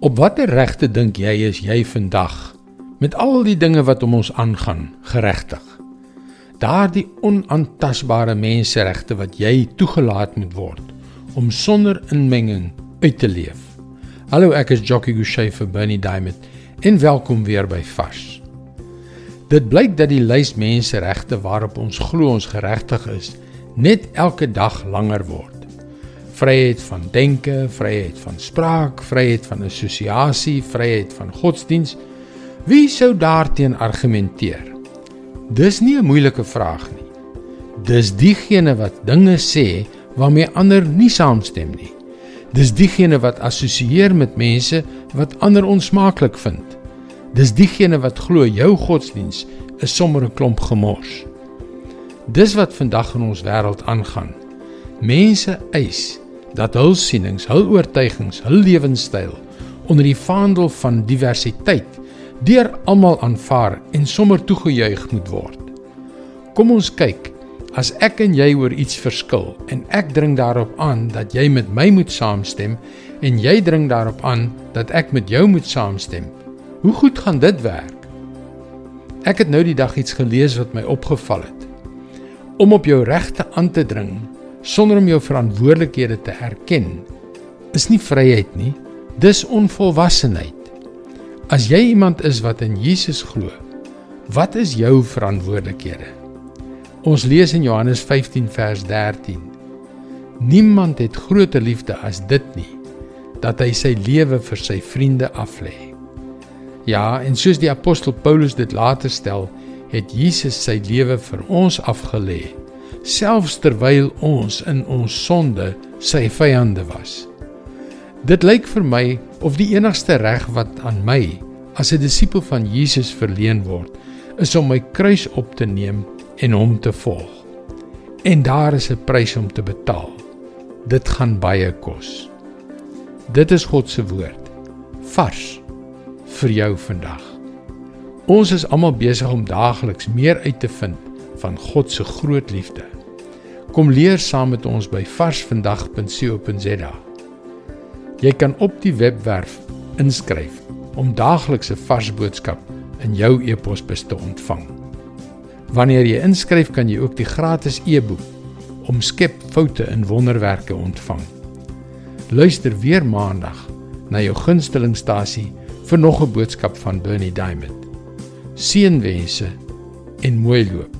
Op watter regte dink jy is jy vandag met al die dinge wat om ons aangaan geregtig? Daardie onaantastbare menseregte wat jy toegelaat moet word om sonder inmenging uit te leef. Hallo, ek is Jockey Gouchee vir Bernie Diamond en welkom weer by Vars. Dit blyk dat die lys menseregte waarop ons glo ons geregtig is, net elke dag langer word vryheid van denke, vryheid van spraak, vryheid van assosiasie, vryheid van godsdiens. Wie sou daarteen argumenteer? Dis nie 'n moeilike vraag nie. Dis diegene wat dinge sê waarmee ander nie saamstem nie. Dis diegene wat assosieer met mense wat ander onsmaaklik vind. Dis diegene wat glo jou godsdiens is sommer 'n klomp gemors. Dis wat vandag in ons wêreld aangaan. Mense eis dat hul sienings, hul oortuigings, hul lewenstyl onder die vaandel van diversiteit deur almal aanvaar en sommer toegejuig moet word. Kom ons kyk, as ek en jy oor iets verskil en ek dring daarop aan dat jy met my moet saamstem en jy dring daarop aan dat ek met jou moet saamstem, hoe goed gaan dit werk? Ek het nou die dag iets gelees wat my opgeval het. Om op jou regte aan te dring sonder om jou verantwoordelikhede te erken is nie vryheid nie dis onvolwassenheid. As jy iemand is wat in Jesus glo wat is jou verantwoordelikhede? Ons lees in Johannes 15 vers 13 niemand het groter liefde as dit nie dat hy sy lewe vir sy vriende aflê ja en soos die apostel Paulus dit later stel het Jesus sy lewe vir ons afgelê selfs terwyl ons in ons sonde sy vyande was. Dit lyk vir my of die enigste reg wat aan my as 'n disipel van Jesus verleen word, is om my kruis op te neem en hom te volg. En daar is 'n prys om te betaal. Dit gaan baie kos. Dit is God se woord. Vars vir jou vandag. Ons is almal besig om daagliks meer uit te vind van God se groot liefde. Kom leer saam met ons by varsvandag.co.za. Jy kan op die webwerf inskryf om daaglikse vars boodskap in jou e-posbus te ontvang. Wanneer jy inskryf, kan jy ook die gratis e-boek Omskep foute in wonderwerke ontvang. Luister weer maandag na jou gunstelingstasie vir nog 'n boodskap van Bernie Diamond. Seënwense en mooi loop.